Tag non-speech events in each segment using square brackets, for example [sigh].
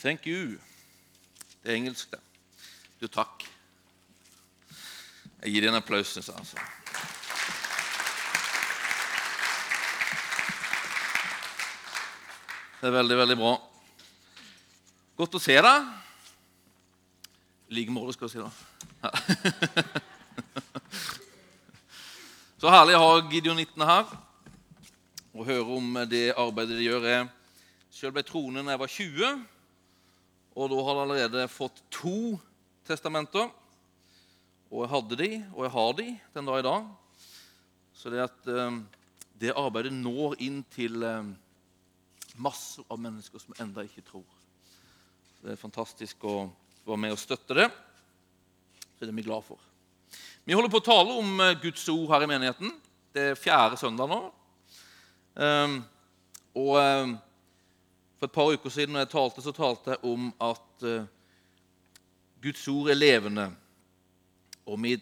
Thank you. Det er engelsk, det. Du, takk. Jeg gir deg en applaus. syns jeg, Altså. Det er veldig, veldig bra. Godt å se deg. I like måte, skal jeg si. da. [laughs] Så herlig å ha Gideonittene her og høre om det arbeidet de gjør. Jeg sjøl ble troende da jeg var 20, og da har jeg allerede fått to testamenter. Og jeg hadde de, og jeg har de den dag i dag. Så det at eh, det arbeidet når inn til eh, masser av mennesker som enda ikke tror. Så Det er fantastisk å være med og støtte det. Det er vi glad for. Vi holder på å tale om eh, Guds ord her i menigheten. Det er fjerde søndag nå. Um, og um, For et par uker siden når jeg talte, så talte jeg om at uh, Guds ord er levende. Og vi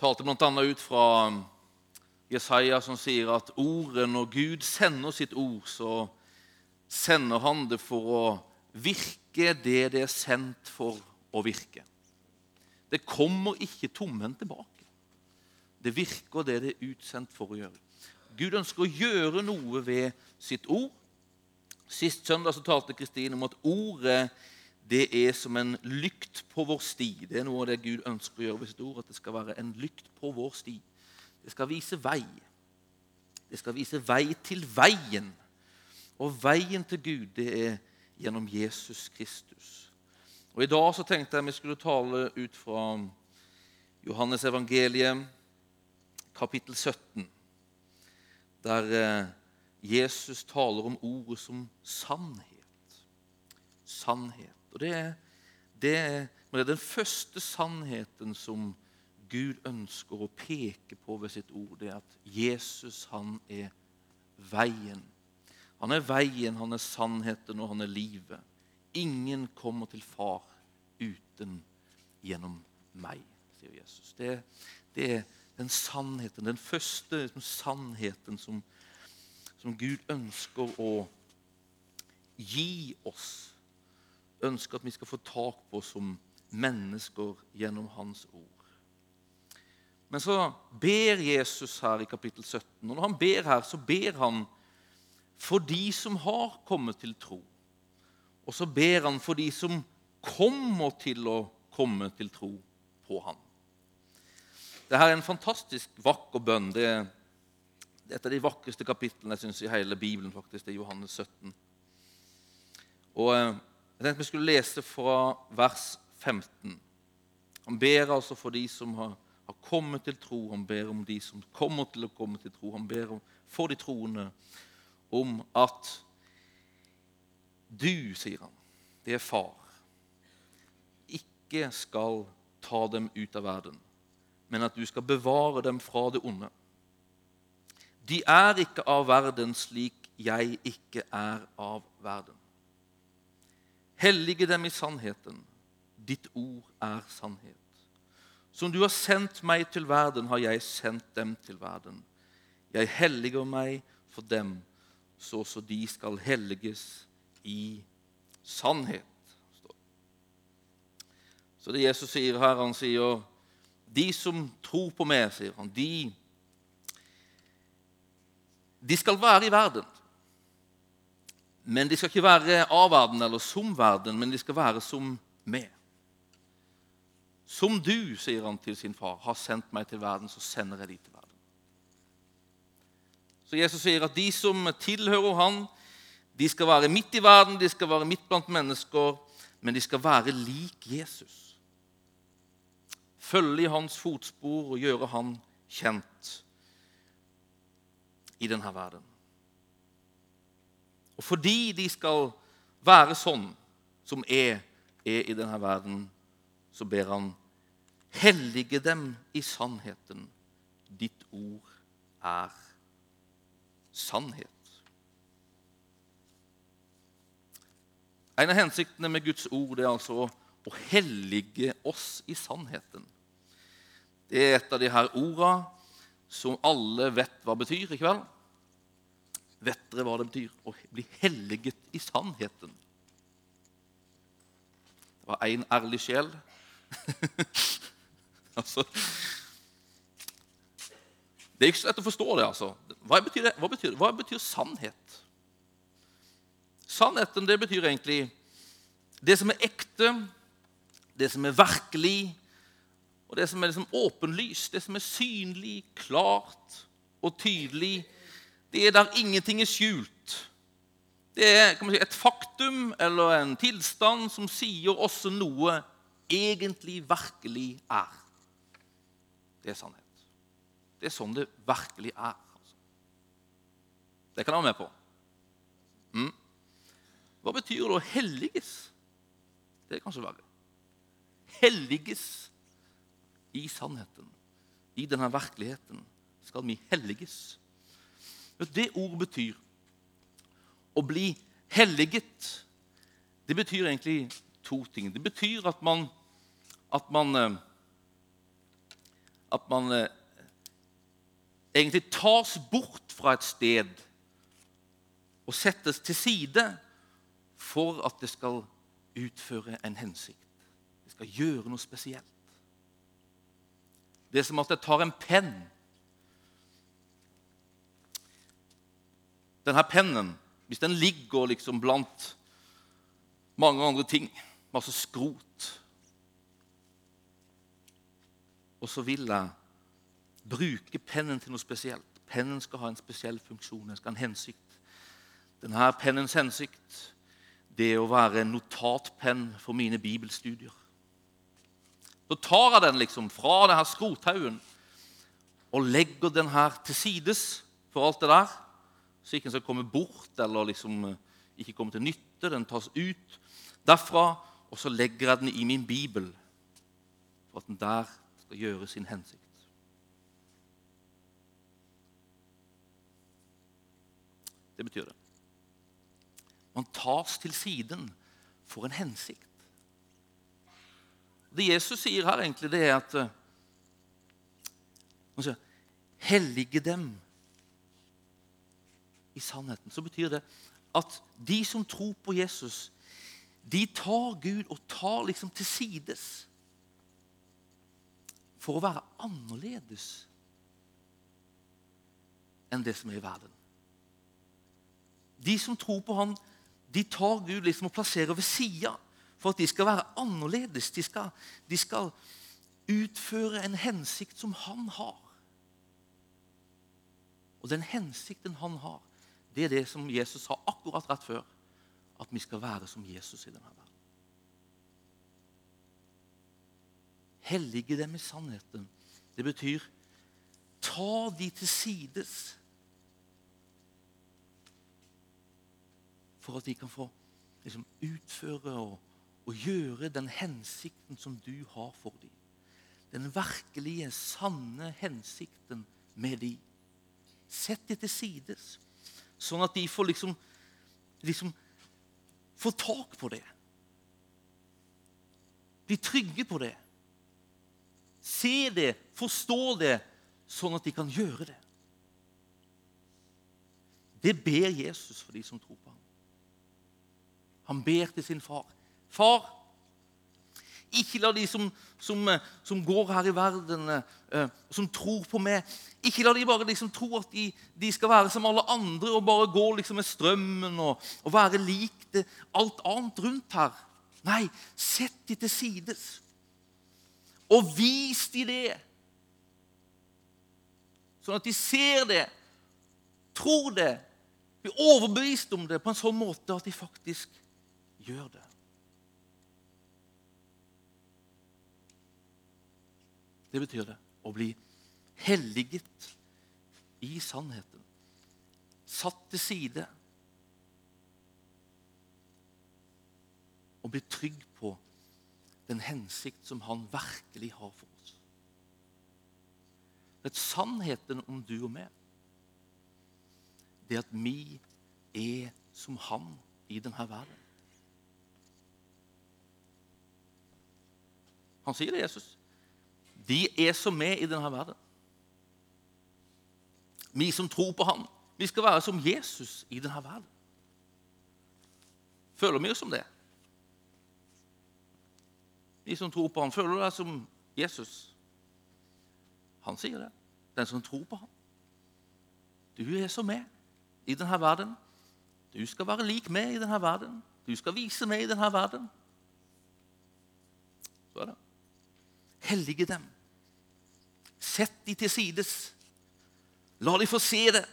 talte bl.a. ut fra um, Jesaja, som sier at ordet, når Gud sender sitt ord, så sender han det for å virke det det er sendt for å virke. Det kommer ikke tomhendt tilbake. Det virker det det er utsendt for å gjøre. Gud ønsker å gjøre noe ved sitt ord. Sist søndag så talte Kristine om at ordet det er som en lykt på vår sti. Det er noe av det Gud ønsker å gjøre ved sitt ord. At det skal være en lykt på vår sti. Det skal vise vei. Det skal vise vei til veien. Og veien til Gud det er gjennom Jesus Kristus. Og I dag så tenkte jeg vi skulle tale ut fra Johannes evangeliet, kapittel 17, der eh, Jesus taler om ordet som sannhet. Sannhet. Og det er, det er, det er den første sannheten som Gud ønsker å peke på ved sitt ord. Det er at Jesus, han er veien. Han er veien, han er sannheten, og han er livet. Ingen kommer til Far uten gjennom meg, sier Jesus. Det, det er den sannheten, den første liksom, sannheten som, som Gud ønsker å gi oss. Ønsker at vi skal få tak på som mennesker gjennom Hans ord. Men så ber Jesus her i kapittel 17. Og når han ber her, så ber han for de som har kommet til tro. Og så ber han for de som kommer til å komme til tro på ham. Dette er en fantastisk vakker bønn. Det er et av de vakreste kapitlene jeg synes, i hele Bibelen. faktisk, Det er Johannes 17. Og eh, Jeg tenkte vi skulle lese fra vers 15. Han ber altså for de som har, har kommet til tro. Han ber om de som kommer til å komme til tro. Han ber for de troende om at du, sier han, det er far, ikke skal ta dem ut av verden, men at du skal bevare dem fra det onde. De er ikke av verden slik jeg ikke er av verden. Hellige dem i sannheten. Ditt ord er sannhet. Som du har sendt meg til verden, har jeg sendt dem til verden. Jeg helliger meg for dem så også de skal helliges i sannhet. Så det Jesus sier her, han sier De som tror på meg, sier han, de, de skal være i verden. Men de skal ikke være av verden eller som verden, men de skal være som meg. Som du, sier han til sin far, har sendt meg til verden, så sender jeg de til verden. Så Jesus sier at de som tilhører han, de skal være midt i verden, de skal være midt blant mennesker, men de skal være lik Jesus. Følge i hans fotspor og gjøre han kjent i denne verden. Og fordi de skal være sånn som er, er i denne verden, så ber han hellige dem i sannheten. Ditt ord er sannhet. En av hensiktene med Guds ord er altså å hellige oss i sannheten. Det er et av de her ordene som alle vet hva betyr i kveld. Vet dere hva det betyr å bli helliget i sannheten? Det var én ærlig sjel. [laughs] altså, det er ikke så lett å forstå det. altså. Hva betyr, det? Hva betyr, Hva betyr sannhet? Sannheten det betyr egentlig det som er ekte, det som er virkelig, og det som er liksom åpenlyst, det som er synlig, klart og tydelig. Det er der ingenting er skjult. Det er si, et faktum eller en tilstand som sier også noe egentlig virkelig er. Det er sannhet. Det er sånn det virkelig er. Altså. Det kan jeg være med på. Mm. Hva betyr det å helliges? Det er kanskje verre. Helliges i sannheten, i denne virkeligheten, skal vi helliges. Det ordet betyr å bli helliget. Det betyr egentlig to ting. Det betyr at man at man, eh, at man eh, egentlig tas bort fra et sted og settes til side for at det skal utføre en hensikt. Det skal gjøre noe spesielt. Det er som at jeg tar en penn. Denne pennen, hvis den ligger liksom blant mange andre ting, masse skrot Og så vil jeg bruke pennen til noe spesielt. Pennen skal ha en spesiell funksjon, den skal ha en hensikt. Denne pennens hensikt det er å være en notatpenn for mine bibelstudier. Så tar jeg den liksom fra denne skrothaugen og legger den her til sides for alt det der, så ikke den skal komme bort eller liksom eh, ikke komme til nytte. Den tas ut derfra, og så legger jeg den i min bibel for at den der skal gjøre sin hensikt. Det betyr det. Man tas til siden for en hensikt. Det Jesus sier her, egentlig, det er at sier, Hellige dem i sannheten. Så betyr det at de som tror på Jesus, de tar Gud og tar liksom til sides for å være annerledes enn det som er i verden. De som tror på Han, de tar Gud liksom og plasserer ved sida for at de skal være annerledes. De skal, de skal utføre en hensikt som han har. Og den hensikten han har, det er det som Jesus sa akkurat rett før. At vi skal være som Jesus i denne verden. Hellige dem i sannheten. Det betyr ta de til sides. For at de kan få liksom, utføre og og gjøre den hensikten som du har for dem. Den virkelige, sanne hensikten med dem. Sett dem til sides, sånn at de får liksom, liksom Få tak på det. Bli trygge på det. Se det, forstå det, sånn at de kan gjøre det. Det ber Jesus for de som tror på ham. Han ber til sin far. Far, ikke la de som, som, eh, som går her i verden, eh, som tror på meg Ikke la de bare liksom tro at de, de, skal være som alle andre og bare gå liksom med strømmen og, og være lik det, alt annet rundt her. Nei, sett de til sides. Og vis de det. Sånn at de ser det, tror det, blir overbevist om det på en sånn måte at de faktisk gjør det. Det betyr det å bli helliget i sannheten. Satt til side. Og bli trygg på den hensikt som han virkelig har for oss. Det er sannheten om du og meg. Det at vi er som han i denne verden. Han sier det, Jesus. De er som med i denne verden. Vi som tror på ham, vi skal være som Jesus i denne verden. Føler vi oss som det? Vi som tror på ham. Føler du deg som Jesus? Han sier det. Den som tror på ham. Du er som meg i denne verden. Du skal være lik meg i denne verden. Du skal vise meg i denne verden. Så er det. Hellige dem. Sett de til sides. La de få se det.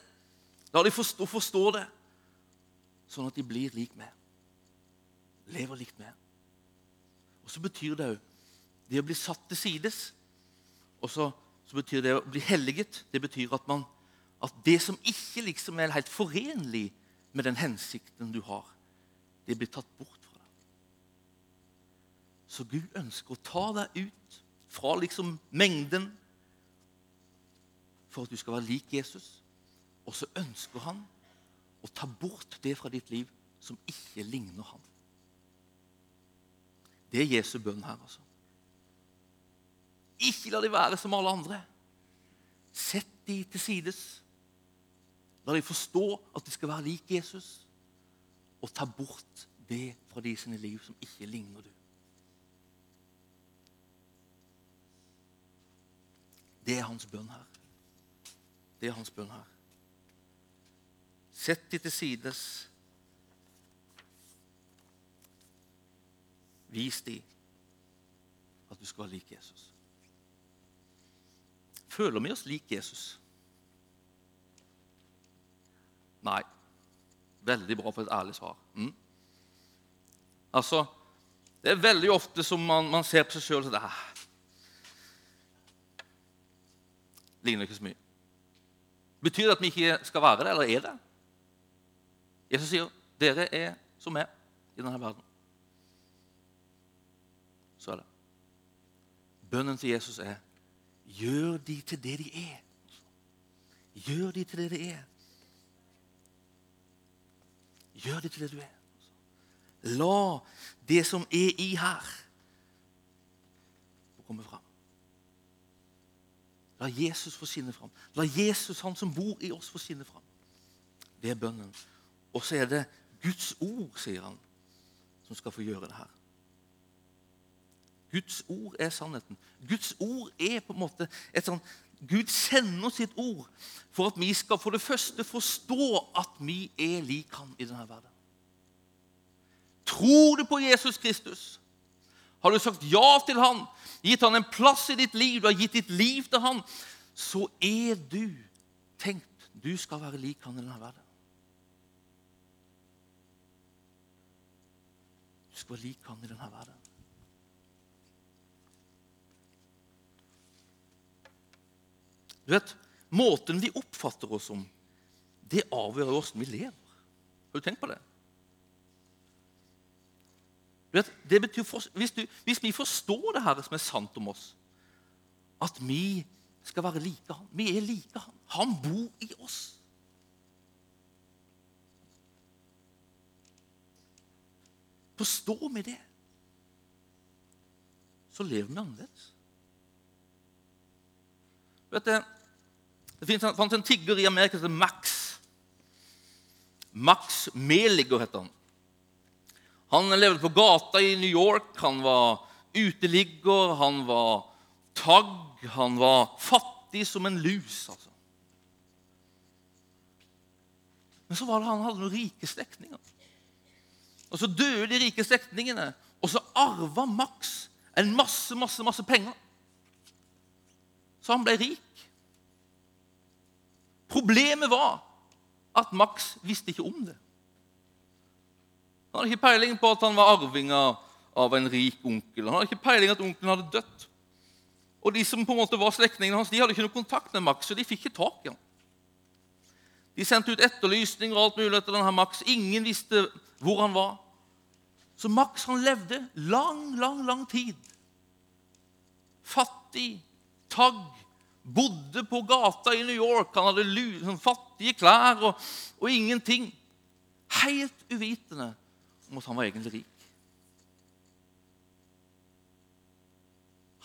La de forstå, forstå det, sånn at de blir lik meg. Lever likt meg. Og så betyr det òg det å bli satt til sides. Og så, så, betyr det å bli helliget det betyr at, man, at det som ikke liksom er helt forenlig med den hensikten du har, det blir tatt bort fra deg. Så Gud ønsker å ta deg ut fra liksom mengden for at du skal være lik Jesus. Og så ønsker han å ta bort det fra ditt liv som ikke ligner han. Det er Jesu bønn her, altså. Ikke la de være som alle andre. Sett de til sides. La de forstå at de skal være lik Jesus. Og ta bort det fra de sine liv som ikke ligner du. Det er hans bønn her. Det er hans bønn her. Sett de til sides. Vis de at du skal være lik Jesus. Føler vi oss lik Jesus? Nei. Veldig bra for et ærlig svar. Mm. Altså, Det er veldig ofte som man, man ser på seg sjøl og sier ah, Ligner ikke så mye. Betyr det at vi ikke skal være det, eller er det? Jesus sier dere er som meg i denne verden. Så er det. Bønnen til Jesus er gjør de til det de er. Gjør de til det de er. Gjør de til det du er. La det som er i her, komme fram. La Jesus få skinne fram. La Jesus, han som bor i oss, få skinne fram. Det er bønnen. Og så er det Guds ord, sier han, som skal få gjøre det her. Guds ord er sannheten. Guds ord er på en måte et sånn Gud sender sitt ord for at vi skal for det første forstå at vi er lik han i denne verden. Tror du på Jesus Kristus? Har du sagt ja til han, gitt han en plass i ditt liv, du har gitt ditt liv til han, så er du tenkt du skal være lik han i denne verden. Du skal være lik han i denne verden. Du vet, Måten vi oppfatter oss som, det avgjør hvordan vi lever. Har du tenkt på det? For, hvis, du, hvis, vi forstår det her som er sant om oss, at vi skal være like han Vi er like han. Han bor i oss. Forstår vi det, så lever vi annerledes. Vet du, Det fantes en tigger i Amerika som het Max. Max Meliger heter han. Han levde på gata i New York. Han var uteligger, han var tagg, han var fattig som en lus. altså. Men så var det han hadde noen rike slektninger. Og så døde de rike slektningene, og så arva Max en masse, masse, masse penger. Så han ble rik. Problemet var at Max visste ikke om det. Han hadde ikke peiling på at han var arving av en rik onkel. Han hadde ikke peiling at onkelen hadde dødd. Og de som på en måte var slektningene hans, de hadde ikke noe kontakt med Max, så de fikk ikke tak i ham. De sendte ut etterlysninger og alt mulig etter denne Max. Ingen visste hvor han var. Så Max han levde lang, lang, lang tid. Fattig, tagg, bodde på gata i New York. Han hadde sånn fattige klær og, og ingenting. Helt uvitende om at han var egentlig rik.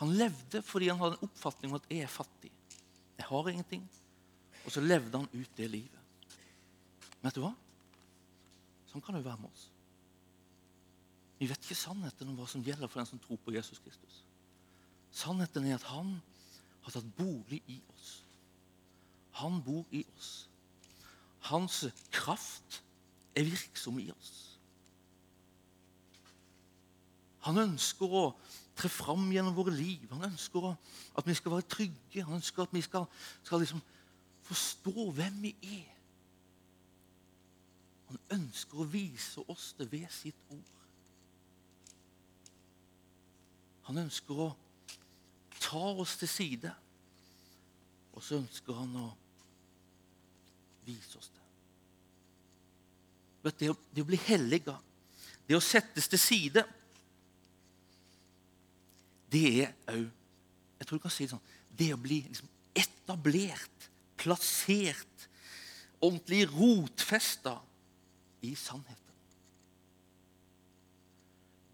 Han levde fordi han hadde en oppfatning om at 'jeg er fattig'. Jeg har ingenting. Og så levde han ut det livet. Men vet du hva? Sånn kan det jo være med oss. Vi vet ikke sannheten om hva som gjelder for den som tror på Jesus Kristus. Sannheten er at han har tatt bolig i oss. Han bor i oss. Hans kraft er virksom i oss. Han ønsker å tre fram gjennom våre liv. Han ønsker at vi skal være trygge. Han ønsker at vi skal, skal liksom forstå hvem vi er. Han ønsker å vise oss det ved sitt ord. Han ønsker å ta oss til side, og så ønsker han å vise oss det. Det å, det å bli helliga, det å settes til side det er òg Jeg tror du kan si det sånn Det å bli liksom etablert, plassert, ordentlig rotfesta i sannheten.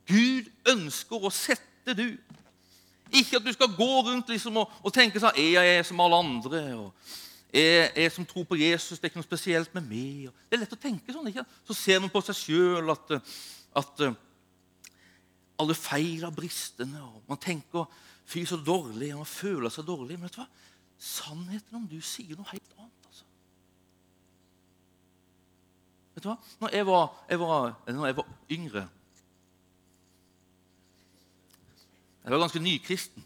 Gud ønsker å sette du Ikke at du skal gå rundt liksom og, og, tenke sånn Jeg er som alle andre. og jeg, jeg som tror på Jesus, det er ikke noe spesielt med meg. Det er lett å tenke sånn. ikke? Så ser man på seg sjøl at, at alle feil og bristene. og Man tenker 'fy, så dårlig', og man føler seg dårlig. Men vet du hva? sannheten om du sier noe helt annet. altså. Vet du hva? Når jeg var, jeg var, når jeg var yngre Jeg var ganske nykristen.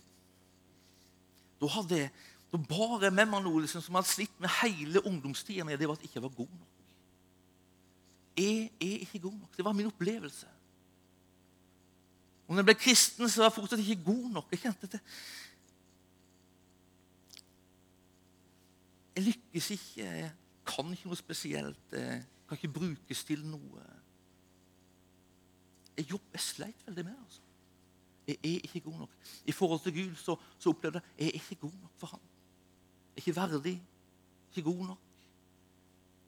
Da, hadde jeg, da bar jeg med meg noe liksom, som hadde slitt med hele ungdomstida. Det var at jeg ikke var god nok. Jeg er ikke god nok. Det var min opplevelse. Om jeg ble kristen, så var jeg fortsatt ikke god nok. Jeg kjente det. Jeg lykkes ikke. Jeg kan ikke noe spesielt. Jeg kan ikke brukes til noe. Jeg, jobb, jeg sleit veldig med det. altså. Jeg er ikke god nok. I forhold til Gud så, så opplevde jeg at jeg er ikke god nok for ham. Jeg er ikke verdig. Ikke god nok.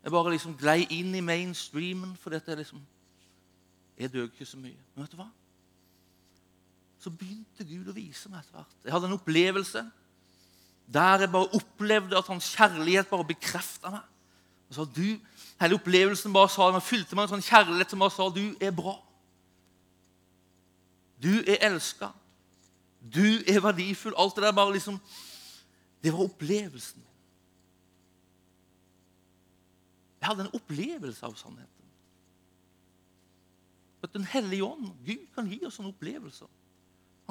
Jeg bare liksom glei inn i mainstreamen, for at jeg liksom Jeg døg ikke så mye. Men vet du hva? Så begynte Gud å vise meg etter hvert. Jeg hadde en opplevelse der jeg bare opplevde at hans kjærlighet bare bekrefta meg. Og så du, Hele opplevelsen bare sa, meg, fylte meg en sånn kjærlighet som bare sa du er bra. Du er elska. Du er verdifull. Alt det der bare liksom Det var opplevelsen. Jeg hadde en opplevelse av sannheten. At Den hellige ånd, Gud, kan gi oss sånne opplevelser.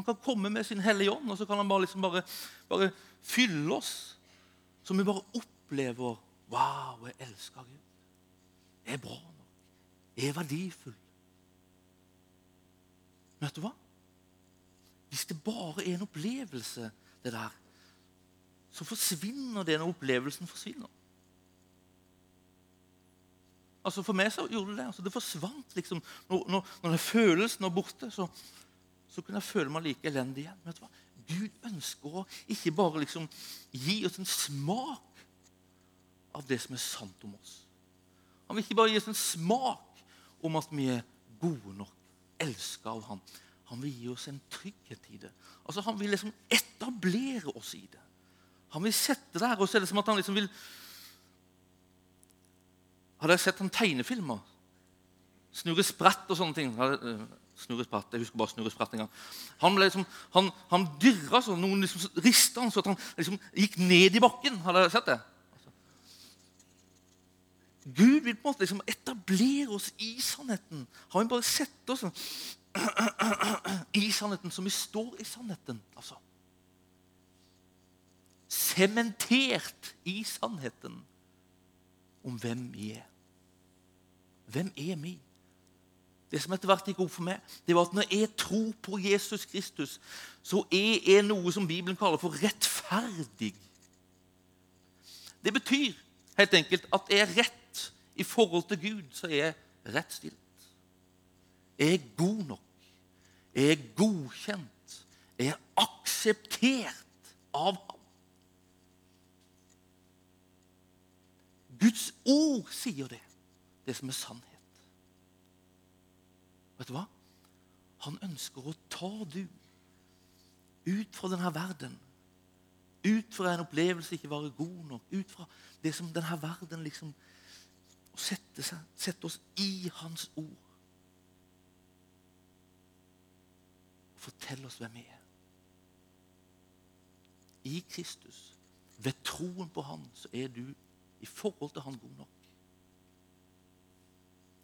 Han kan komme med sin Hellige Ånd, og så kan han bare, liksom bare, bare fylle oss. Så vi bare opplever Wow, jeg elsker Gud. Jeg er bra nok. Jeg er verdifull. Men vet du hva? Hvis det bare er en opplevelse, det der, så forsvinner det når opplevelsen forsvinner. Altså For meg så gjorde det det. Altså det forsvant liksom. Når, når, når følelsen var borte, så, så kunne jeg føle meg like elendig igjen. Vet du hva? Gud ønsker å ikke bare liksom gi oss en smak av det som er sant om oss. Han vil ikke bare gi oss en smak om at vi er gode nok, elska av ham. Han vil gi oss en trygghet i det. Altså Han vil liksom etablere oss i det. Han vil sette der, og så er det som at han liksom vil Har dere sett han tegnefilmer? Snurre sprett og sånne ting. Spratt. Jeg husker bare Snurre Spratt en gang. Han, ble liksom, han, han dirra sånn, noen liksom rista han så at han liksom gikk ned i bakken. Har dere sett det? Gud vil på en måte liksom etablere oss i sannheten. Har vi bare sett oss [clears throat] i sannheten som vi står i sannheten. altså. Sementert i sannheten om hvem vi er. Hvem er vi? Det som etter hvert gikk opp for meg, det var at når jeg tror på Jesus Kristus, så er jeg noe som Bibelen kaller for rettferdig. Det betyr helt enkelt at jeg er rett i forhold til Gud, så er jeg rettstilt. Jeg er god nok. Jeg er godkjent. Jeg er akseptert av ham. Guds ord sier det, det som er sannhet. Vet du hva? Han ønsker å ta du ut fra denne verden. Ut fra en opplevelse ikke være god nok. Ut fra det som denne verden liksom Å sette, seg, sette oss i Hans ord. fortelle oss hvem vi er. I Kristus, ved troen på Han, så er du i forhold til Han god nok.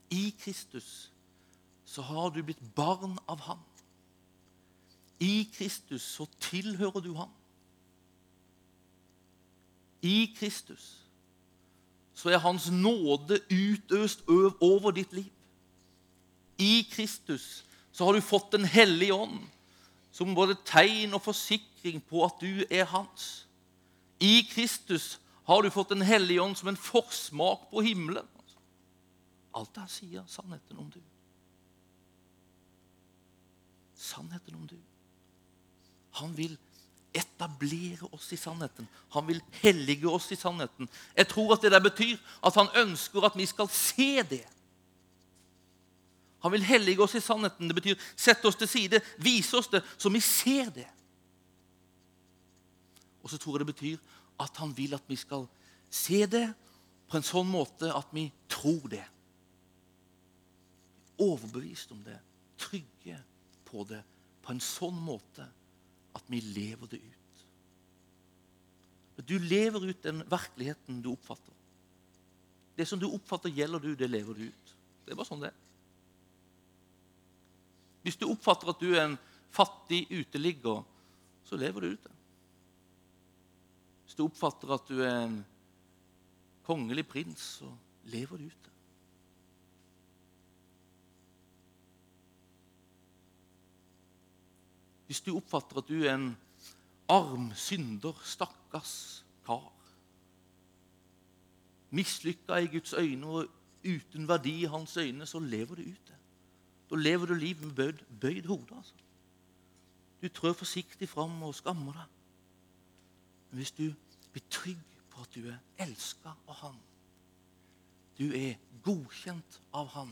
I Kristus så har du blitt barn av Han. I Kristus så tilhører du Han. I Kristus så er Hans nåde utøst over ditt liv. I Kristus så har du fått Den hellige ånd som både tegn og forsikring på at du er hans. I Kristus har du fått Den hellige ånd som en forsmak på himmelen. Alt det her sier sannheten om du. Sannheten om du. Han vil etablere oss i sannheten. Han vil hellige oss i sannheten. Jeg tror at det der betyr at han ønsker at vi skal se det. Han vil hellige oss i sannheten. Det betyr sette oss til side, vise oss det, så vi ser det. Og så tror jeg det betyr at han vil at vi skal se det på en sånn måte at vi tror det. Overbevist om det, trygge på det på en sånn måte at vi lever det ut. Du lever ut den virkeligheten du oppfatter. Det som du oppfatter, gjelder du, det lever du ut. Det er bare sånn det er. Hvis du oppfatter at du er en fattig uteligger, så lever du ut det. Hvis du oppfatter at du er en kongelig prins, så lever du ut det. Hvis du oppfatter at du er en arm synder, stakkars kar Mislykka i Guds øyne og uten verdi i hans øyne, så lever du ut det. Da lever du livet med bøyd, bøyd hode. Altså. Du trør forsiktig fram og skammer deg. Men hvis du blir trygg på at du er elska av Han, du er godkjent av Han,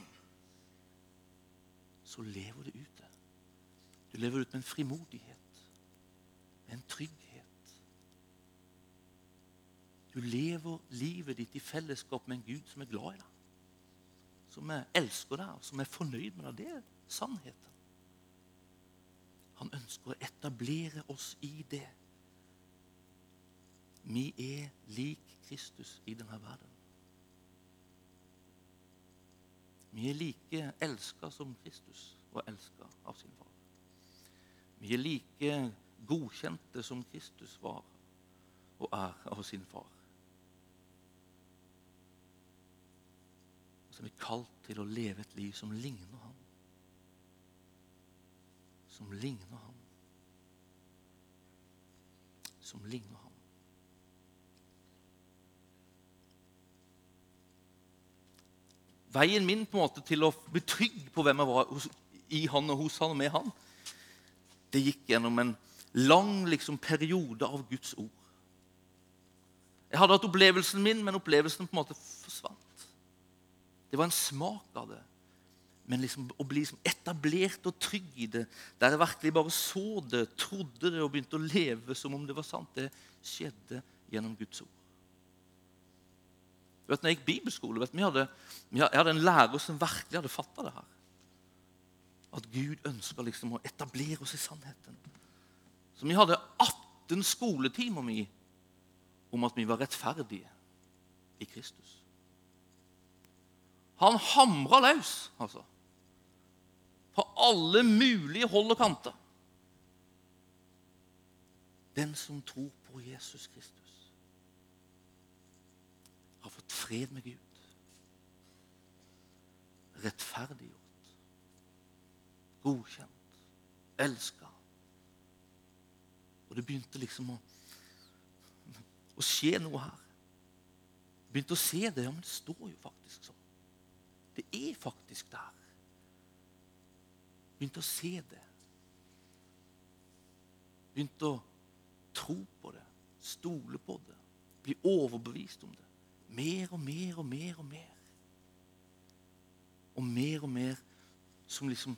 så lever du ut. Du lever ut med en frimodighet, med en trygghet. Du lever livet ditt i fellesskap med en Gud som er glad i deg. Som elsker deg, som er fornøyd med deg. Det er sannheten. Han ønsker å etablere oss i det. Vi er lik Kristus i denne verden. Vi er like elska som Kristus og elska av sin far. Vi er like godkjente som Kristus var og er av sin far. Som er kalt til å leve et liv som ligner ham. Som ligner ham. Som ligner ham. Veien min på en måte til å bli trygg på hvem jeg var i han og hos han og med han, det gikk gjennom en lang liksom, periode av Guds ord. Jeg hadde hatt opplevelsen min, men opplevelsen på en måte forsvant. Det var en smak av det. Men liksom, å bli liksom etablert og trygg i det, der jeg virkelig bare så det, trodde det og begynte å leve som om det var sant, det skjedde gjennom Guds ord. vet, når jeg gikk bibelskole, vet, vi hadde, jeg hadde en lærer som virkelig hadde fatta det her at Gud ønsker liksom å etablere oss i sannheten. Så vi hadde 18 skoletimer mi om at vi var rettferdige i Kristus. Han hamra løs, altså. På alle mulige hold og kanter. Den som tror på Jesus Kristus, har fått fred med Gud. Rettferdiggjort godkjent, elska. Og det begynte liksom å, å skje noe her. Begynte å se det. Ja, men det står jo faktisk sånn. Det er faktisk der. Begynte å se det. Begynte å tro på det, stole på det, bli overbevist om det. Mer og mer og mer og mer. Og mer og mer som liksom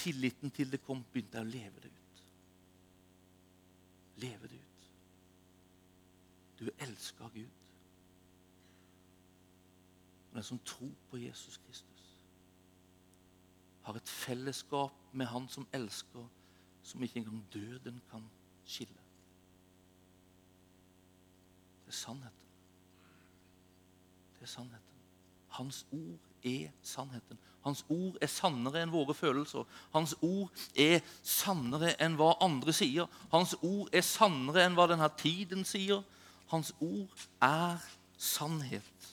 tilliten til det kom, begynte jeg å leve det ut. Leve det ut. Du er elska Gud. Og den som tror på Jesus Kristus, har et fellesskap med Han som elsker, som ikke engang døden kan skille. Det er sannheten. Det er sannheten. Hans ord er sannheten. Hans ord er sannere enn våre følelser. Hans ord er sannere enn hva andre sier. Hans ord er sannere enn hva denne tiden sier. Hans ord er sannhet.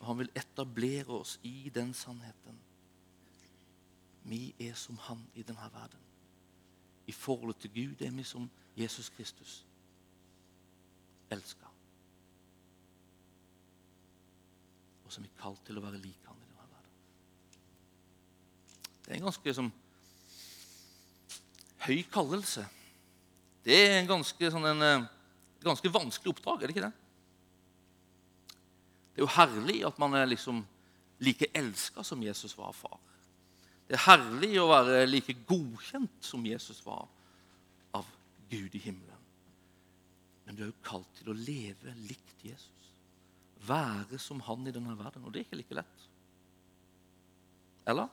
Og han vil etablere oss i den sannheten. Vi er som han i denne verden. I forholdet til Gud er vi som Jesus Kristus. Elska. Og som er kalt til å være lik han. Det er en ganske som, høy kallelse. Det er en ganske, sånn, en, eh, ganske vanskelig oppdrag, er det ikke det? Det er jo herlig at man er liksom like elska som Jesus var far. Det er herlig å være like godkjent som Jesus var av Gud i himmelen. Men du er jo kalt til å leve likt Jesus. Være som han i denne verden. Og det er ikke like lett. Eller?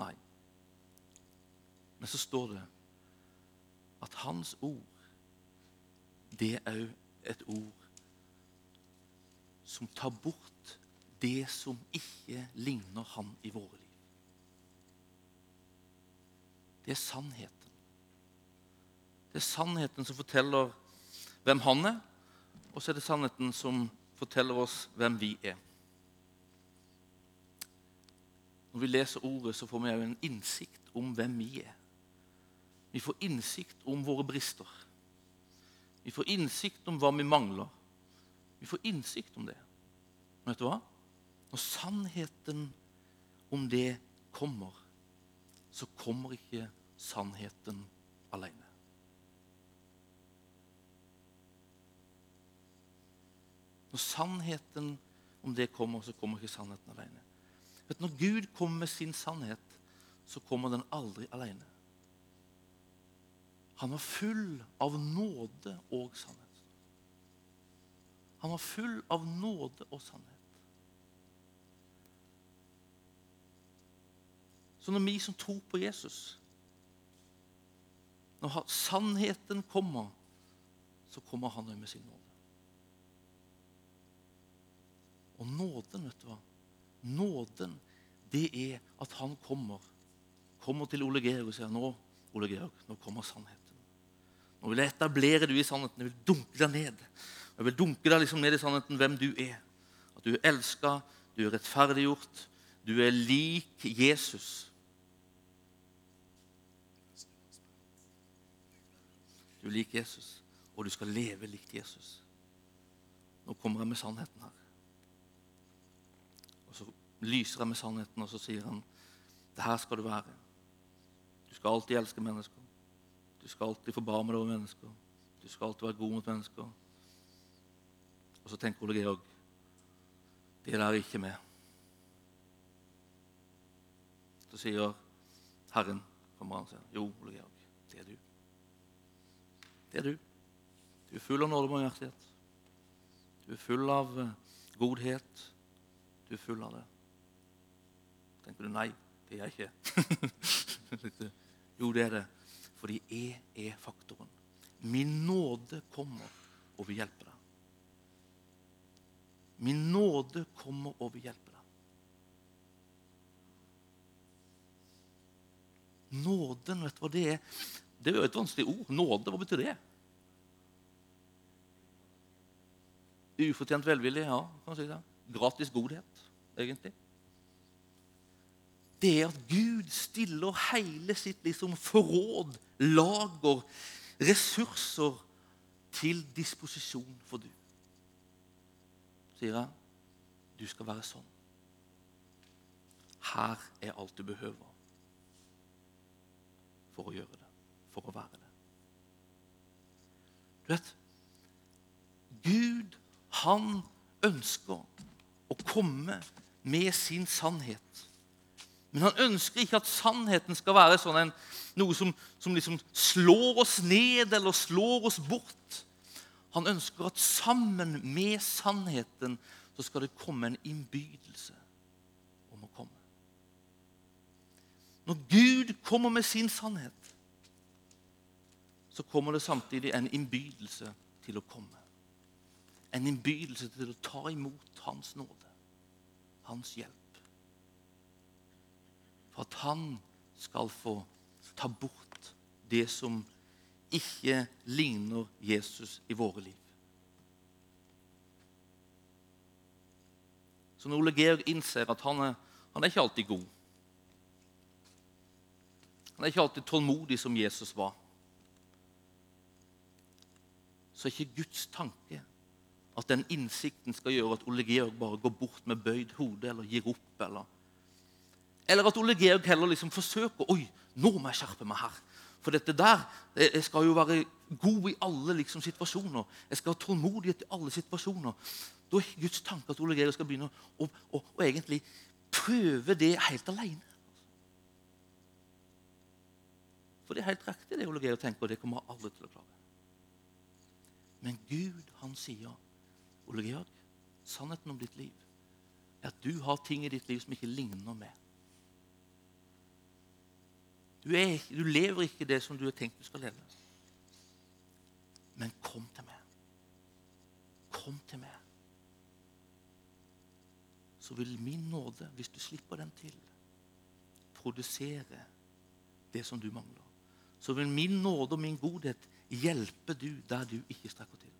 Nei. Men så står det at hans ord, det er òg et ord som tar bort det som ikke ligner han i våre liv. Det er sannheten. Det er sannheten som forteller hvem han er, og så er det sannheten som forteller oss hvem vi er. Når vi leser ordet, så får vi òg en innsikt om hvem vi er. Vi får innsikt om våre brister. Vi får innsikt om hva vi mangler. Vi får innsikt om det. Men vet du hva? Når sannheten om det kommer, så kommer ikke sannheten alene. Når sannheten om det kommer, så kommer ikke sannheten alene. Vet, når Gud kommer med sin sannhet, så kommer den aldri alene. Han var full av nåde og sannhet. Han var full av nåde og sannhet. Så når vi som tror på Jesus Når sannheten kommer, så kommer han med sin nåde. Og nåden, vet du hva? Nåden, det er at han kommer. Kommer til Ole Georg og sier nå, Ole Georg, nå kommer sannheten. Nå vil jeg etablere du i sannheten. Jeg vil dunke deg ned. Jeg vil dunke deg liksom ned i sannheten hvem du er. At du er elska, du er rettferdiggjort, du er lik Jesus. Du er lik Jesus, og du skal leve likt Jesus. Nå kommer jeg med sannheten her Og så lyser han med sannheten, og så sier han det her skal du være. Du skal alltid elske mennesker. Du skal alltid forbarme deg over mennesker. Du skal alltid være god mot mennesker. Og så tenker Ole Georg det der er ikke med. Så sier Herren kommer han og sier, jo, Ole Georg, det er du. Det er du. Du er full av nåde og barmhjertighet. Du er full av eh, godhet. Du er full av det tenker du nei, det er jeg ikke. [laughs] jo, det er det. Fordi jeg er faktoren. Min nåde kommer og vil hjelpe deg. Min nåde kommer og vil hjelpe deg. Nåden, vet du hva det er? Det er jo et vanskelig ord. Nåde, hva betyr det? Ufortjent velvilje, ja. kan man si det. Gratis godhet, egentlig det er at Gud stiller hele sitt liksom, forråd, lager, ressurser til disposisjon for du. Sier han, du skal være sånn. Her er alt du behøver for å gjøre det, for å være det. Du vet, Gud, han ønsker å komme med sin sannhet men han ønsker ikke at sannheten skal være sånn en, noe som, som liksom slår oss ned eller slår oss bort. Han ønsker at sammen med sannheten så skal det komme en innbydelse om å komme. Når Gud kommer med sin sannhet, så kommer det samtidig en innbydelse til å komme. En innbydelse til å ta imot Hans nåde, Hans hjelp. Han skal få ta bort det som ikke ligner Jesus i våre liv. Så når Ole Georg innser at han er, han er ikke alltid god Han er ikke alltid tålmodig som Jesus var så er ikke Guds tanke at den innsikten skal gjøre at Ole Georg bare går bort med bøyd hode eller gir opp. Eller, eller at Ole Georg heller liksom forsøker Oi, nå må jeg skjerpe meg her. For dette der Jeg skal jo være god i alle liksom, situasjoner. Jeg skal ha tålmodighet i alle situasjoner. Da er Guds tanke at Ole Georg skal begynne å, å, å egentlig prøve det helt alene. For det er helt riktig, det Ole Georg tenker, og det kommer alle til å klare. Men Gud, han sier, Ole Georg, sannheten om ditt liv er at du har ting i ditt liv som ikke ligner med. Du, er, du lever ikke det som du har tenkt du skal leve. Men kom til meg. Kom til meg. Så vil min nåde, hvis du slipper den til, produsere det som du mangler. Så vil min nåde og min godhet hjelpe du der du ikke strekker til.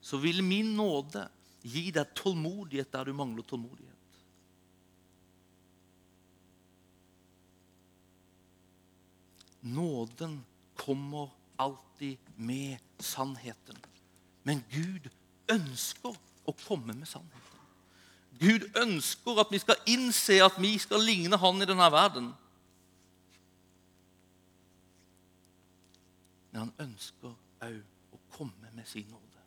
Så vil min nåde gi deg tålmodighet der du mangler tålmodighet. Nåden kommer alltid med sannheten. Men Gud ønsker å komme med sannheten. Gud ønsker at vi skal innse at vi skal ligne Han i denne verden. Men han ønsker òg å komme med sin nåde.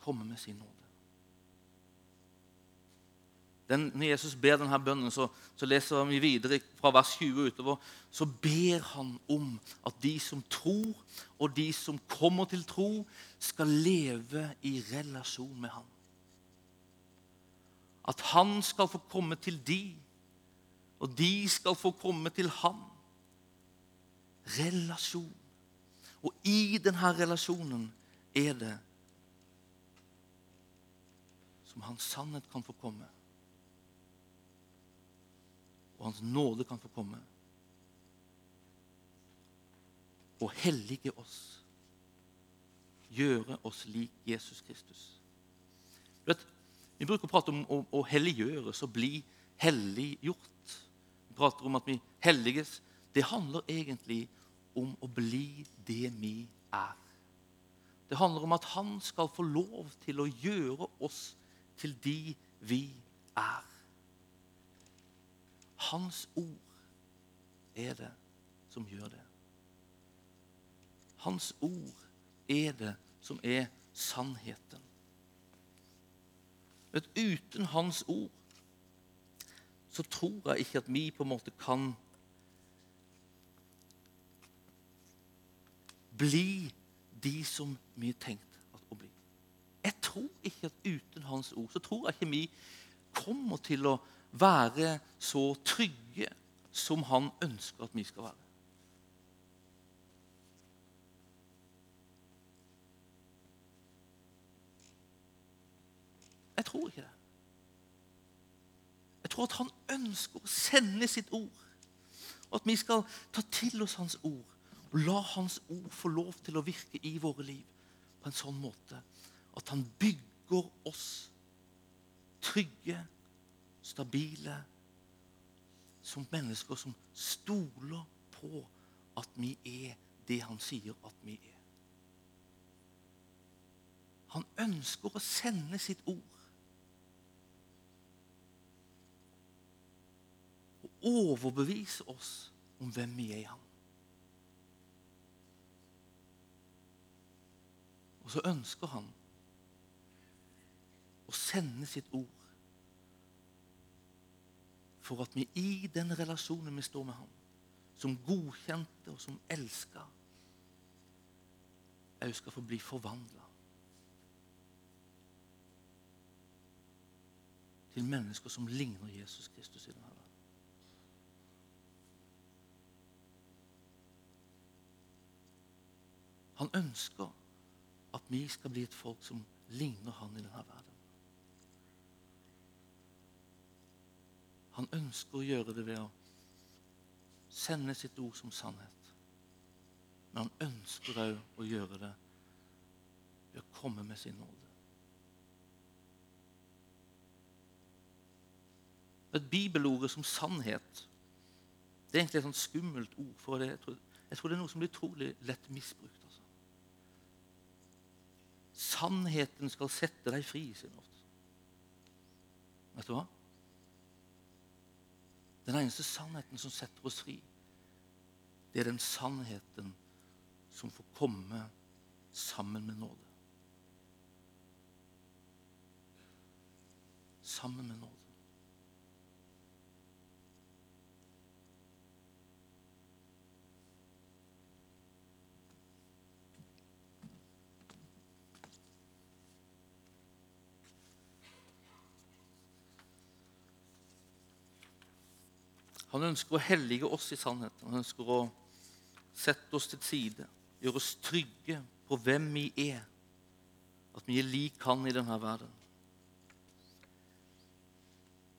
Komme med sin nåde. Den, når Jesus ber denne bønnen, så, så, leser vi videre fra vers 20 utover. Så ber han om at de som tror, og de som kommer til tro, skal leve i relasjon med ham. At han skal få komme til de, og de skal få komme til ham relasjon. Og i denne relasjonen er det som hans sannhet kan få komme. Og hans nåde kan få komme. Og hellige oss. Gjøre oss lik Jesus Kristus. Du Vet, vi bruker å prate om å, å helliggjøres og bli helliggjort. Vi prater om at vi helliges. Det handler egentlig om å bli det vi er. Det handler om at han skal få lov til å gjøre oss til de vi er. Hans ord er det som gjør det. Hans ord er det som er sannheten. Vet, uten Hans ord så tror jeg ikke at vi på en måte kan bli de som vi tenkte tenkt å bli. Jeg tror ikke at uten Hans ord så tror jeg ikke vi kommer til å være så trygge som Han ønsker at vi skal være. Jeg tror ikke det. Jeg tror at han ønsker å sende sitt ord. Og at vi skal ta til oss hans ord og la Hans ord få lov til å virke i våre liv på en sånn måte at han bygger oss trygge, stabile, som mennesker som stoler på at vi er det han sier at vi er. Han ønsker å sende sitt ord. Og overbevise oss om hvem vi er i ham. Og så ønsker han å sende sitt ord for at vi i den relasjonen vi står med ham, som godkjente og som elska, òg skal få bli forvandla til mennesker som ligner Jesus Kristus i denne verden. Han ønsker at vi skal bli et folk som ligner han i denne verden. Han ønsker å gjøre det ved å sende sitt ord som sannhet. Men han ønsker òg å gjøre det ved å komme med sin nåde. Et bibelordet som sannhet det er egentlig et sånt skummelt ord. for det. Jeg tror, jeg tror det er noe som blir utrolig lett misbrukt. Altså. Sannheten skal sette deg fri, sier. Vet du hva? Den eneste sannheten som setter oss fri, det er den sannheten som får komme sammen med nåde. Sammen med nåde. Han ønsker å hellige oss i sannheten. Han ønsker å sette oss til side, gjøre oss trygge på hvem vi er. At vi er lik Han i denne verden.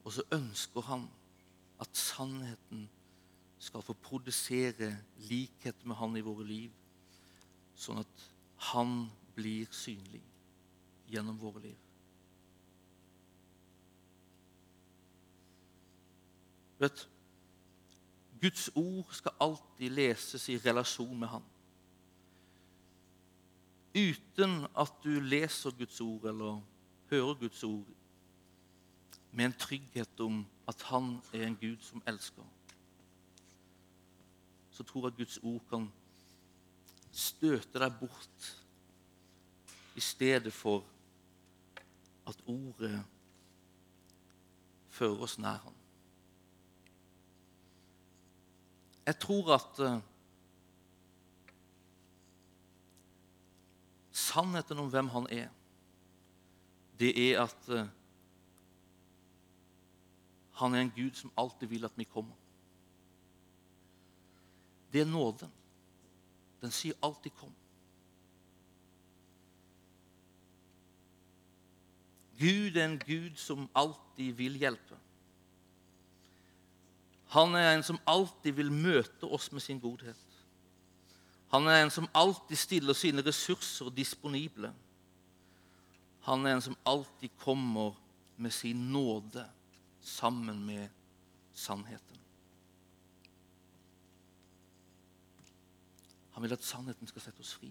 Og så ønsker han at sannheten skal få produsere likhet med Han i våre liv, sånn at Han blir synlig gjennom våre liv. Vet du, Guds ord skal alltid leses i relasjon med Han. Uten at du leser Guds ord eller hører Guds ord med en trygghet om at Han er en Gud som elsker, så tror jeg at Guds ord kan støte deg bort i stedet for at ordet fører oss nær ham. Jeg tror at uh, sannheten om hvem han er, det er at uh, han er en Gud som alltid vil at vi kommer. Det er nåden. Den sier alltid 'kom'. Gud er en Gud som alltid vil hjelpe. Han er en som alltid vil møte oss med sin godhet. Han er en som alltid stiller sine ressurser disponible. Han er en som alltid kommer med sin nåde sammen med sannheten. Han vil at sannheten skal sette oss fri.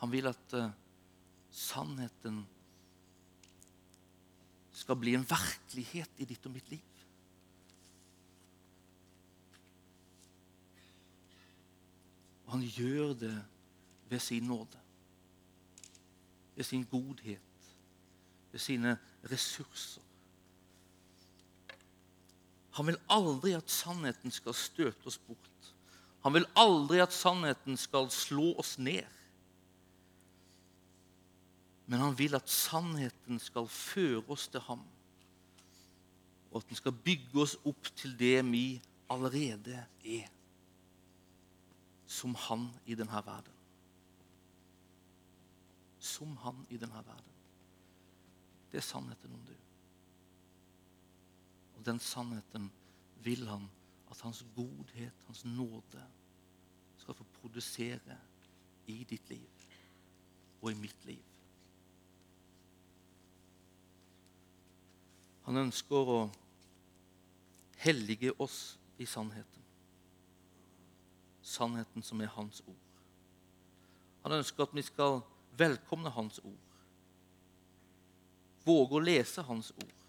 Han vil at uh, sannheten skal bli en virkelighet i ditt og mitt liv. Og han gjør det ved sin nåde, ved sin godhet, ved sine ressurser. Han vil aldri at sannheten skal støte oss bort. Han vil aldri at sannheten skal slå oss ned. Men han vil at sannheten skal føre oss til ham. Og at den skal bygge oss opp til det vi allerede er. Som han i denne verden. Som han i denne verden. Det er sannheten om du. Og den sannheten vil han at hans godhet, hans nåde, skal få produsere i ditt liv og i mitt liv. Han ønsker å hellige oss i sannheten. Sannheten som er hans ord. Han ønsker at vi skal velkomne hans ord. Våge å lese hans ord.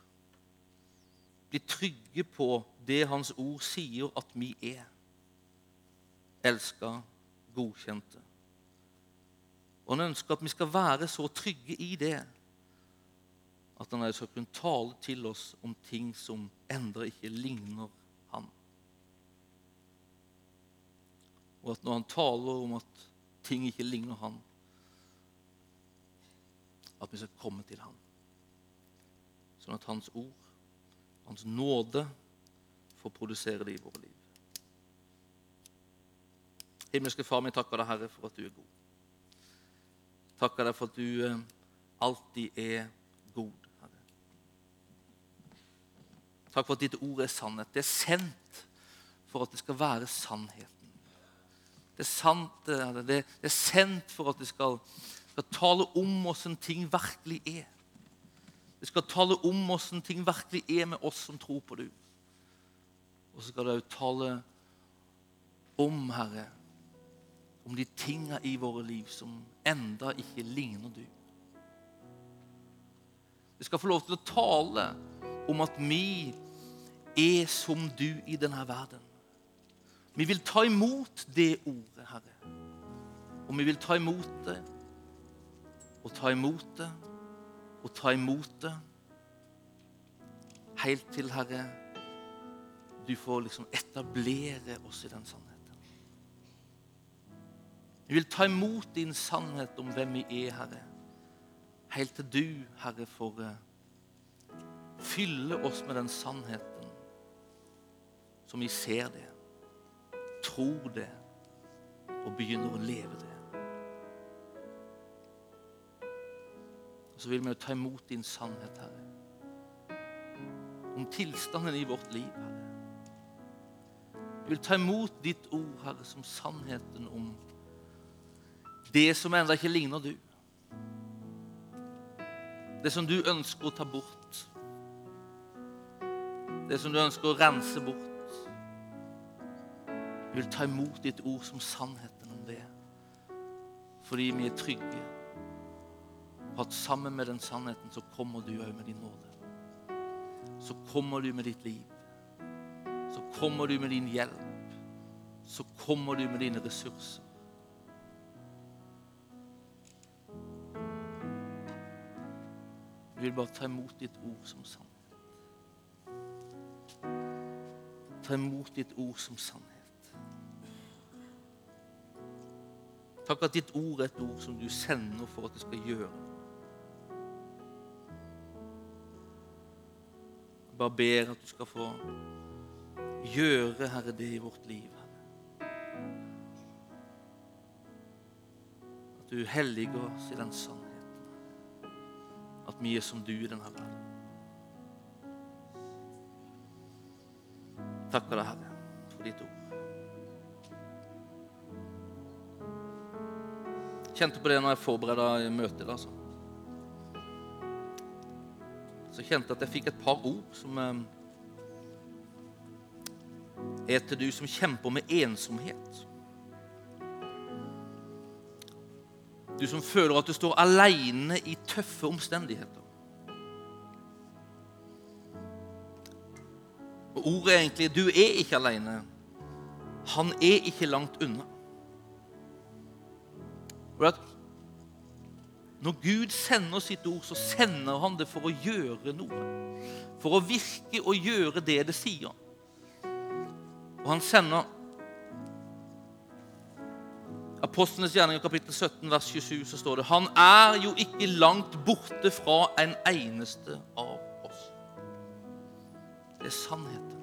Bli trygge på det hans ord sier at vi er. Elska, godkjente. Og han ønsker at vi skal være så trygge i det at han skal kunne tale til oss om ting som enda ikke ligner han. Og at når han taler om at ting ikke ligner han, at vi skal komme til ham. Sånn at Hans ord, Hans nåde, får produsere det i våre liv. Himmelske Far, vi takker deg, Herre, for at du er god. Takker deg for at du eh, alltid er god, Herre. Takk for at ditt ord er sannhet. Det er sendt for at det skal være sannheten. Det er sant, Det er sendt for at det skal, skal tale om hvordan ting virkelig er. Det skal tale om hvordan ting virkelig er med oss som tror på du. Og så skal det òg tale om, Herre, om de tinga i våre liv som enda ikke ligner du. Vi skal få lov til å tale om at vi er som du i denne verden. Vi vil ta imot det ordet, Herre. Og vi vil ta imot det og ta imot det og ta imot det. Helt til, Herre, du får liksom etablere oss i den sannheten. Vi vil ta imot din sannhet om hvem vi er, Herre. Helt til du, Herre, får eh, fylle oss med den sannheten som vi ser det, tror det og begynner å leve det. Og så vil vi ta imot din sannhet, Herre. Om tilstanden i vårt liv, Herre. Vi vil ta imot ditt ord, Herre, som sannheten om det som ennå ikke ligner du. Det som du ønsker å ta bort. Det som du ønsker å rense bort. Vi vil ta imot ditt ord som sannheten om det. Fordi vi er trygge på at sammen med den sannheten så kommer du òg med din nåde. Så kommer du med ditt liv. Så kommer du med din hjelp. Så kommer du med dine ressurser. Vi vil bare ta imot ditt ord som sannhet. Ta imot ditt ord som sannhet. Takk at ditt ord er et ord som du sender for at det skal gjøre Jeg bare ber at du skal få gjøre, Herre, det i vårt liv. Herre. At du helliger oss i den sannheten at vi er som du i denne verden. Takker deg, Herre, for ditt ord. Kjente på det når jeg forberedte møtet. Altså. Så kjente jeg at jeg fikk et par ord som eh, er til du som kjemper med ensomhet. Du som føler at du står alene i tøffe omstendigheter. Ordet egentlig 'du er ikke alene'. Han er ikke langt unna. når Gud sender sitt ord, så sender han det for å gjøre noe. For å virke og gjøre det det sier. Og han sender Apostlenes gjerninger kapittel 17 vers 27 så står det Han er jo ikke langt borte fra en eneste av er sannheten.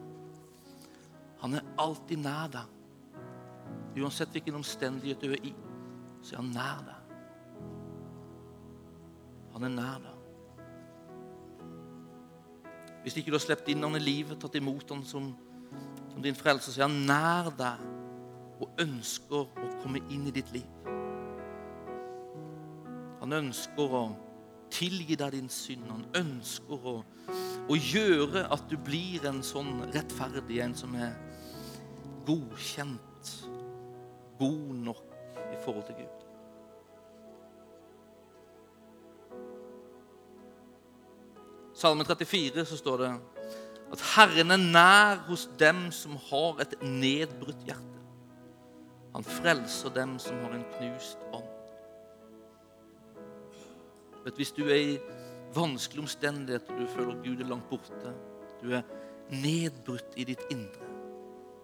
Han er alltid nær deg. Uansett hvilken omstendighet du er i, så er han nær deg. Han er nær deg. Hvis ikke du har sluppet inn han i livet, tatt imot han som, som din frelser, så er han nær deg og ønsker å komme inn i ditt liv. Han ønsker å tilgi deg din synd. Han ønsker å, å gjøre at du blir en sånn rettferdig en som er godkjent, god nok i forhold til Gud. Salme 34 så står det at Herren er nær hos dem som har et nedbrutt hjerte. Han frelser dem som har en knust ånd. Hvis du er i vanskelige omstendigheter, du føler Gud er langt borte, du er nedbrutt i ditt indre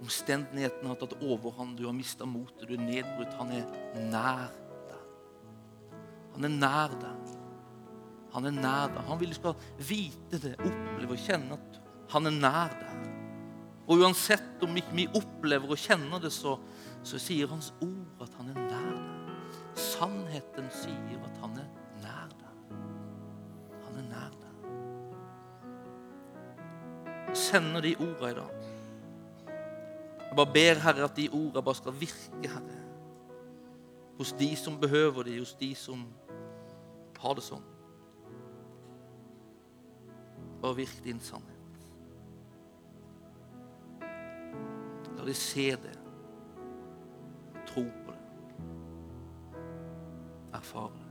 Omstendighetene har tatt overhånd, du har mista motet, du er nedbrutt. Han er nær deg. Han er nær deg. Han er nær deg. Han vil du skal vite det, oppleve og kjenne at han er nær deg. Og uansett om ikke vi opplever og kjenner det, så, så sier Hans ord at han er nær deg. Sannheten sier at han er nær sender de ordene i dag. Jeg bare ber, Herre, at de ordene bare skal virke, Herre. Hos de som behøver det, hos de som har det sånn. Bare virk din sannhet. La de se det, tro på det, erfare det.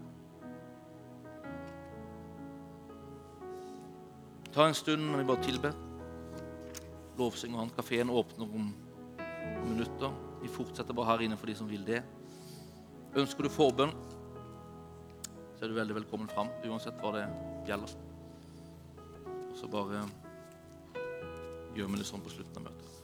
Ta en stund når vi bare tilber. Lovsing og han. Kafeen åpner om minutter. Vi fortsetter bare her inne for de som vil det. Ønsker du forbønn, så er du veldig velkommen fram, uansett hva det gjelder. Og så bare gjør vi det sånn på slutten av møtet.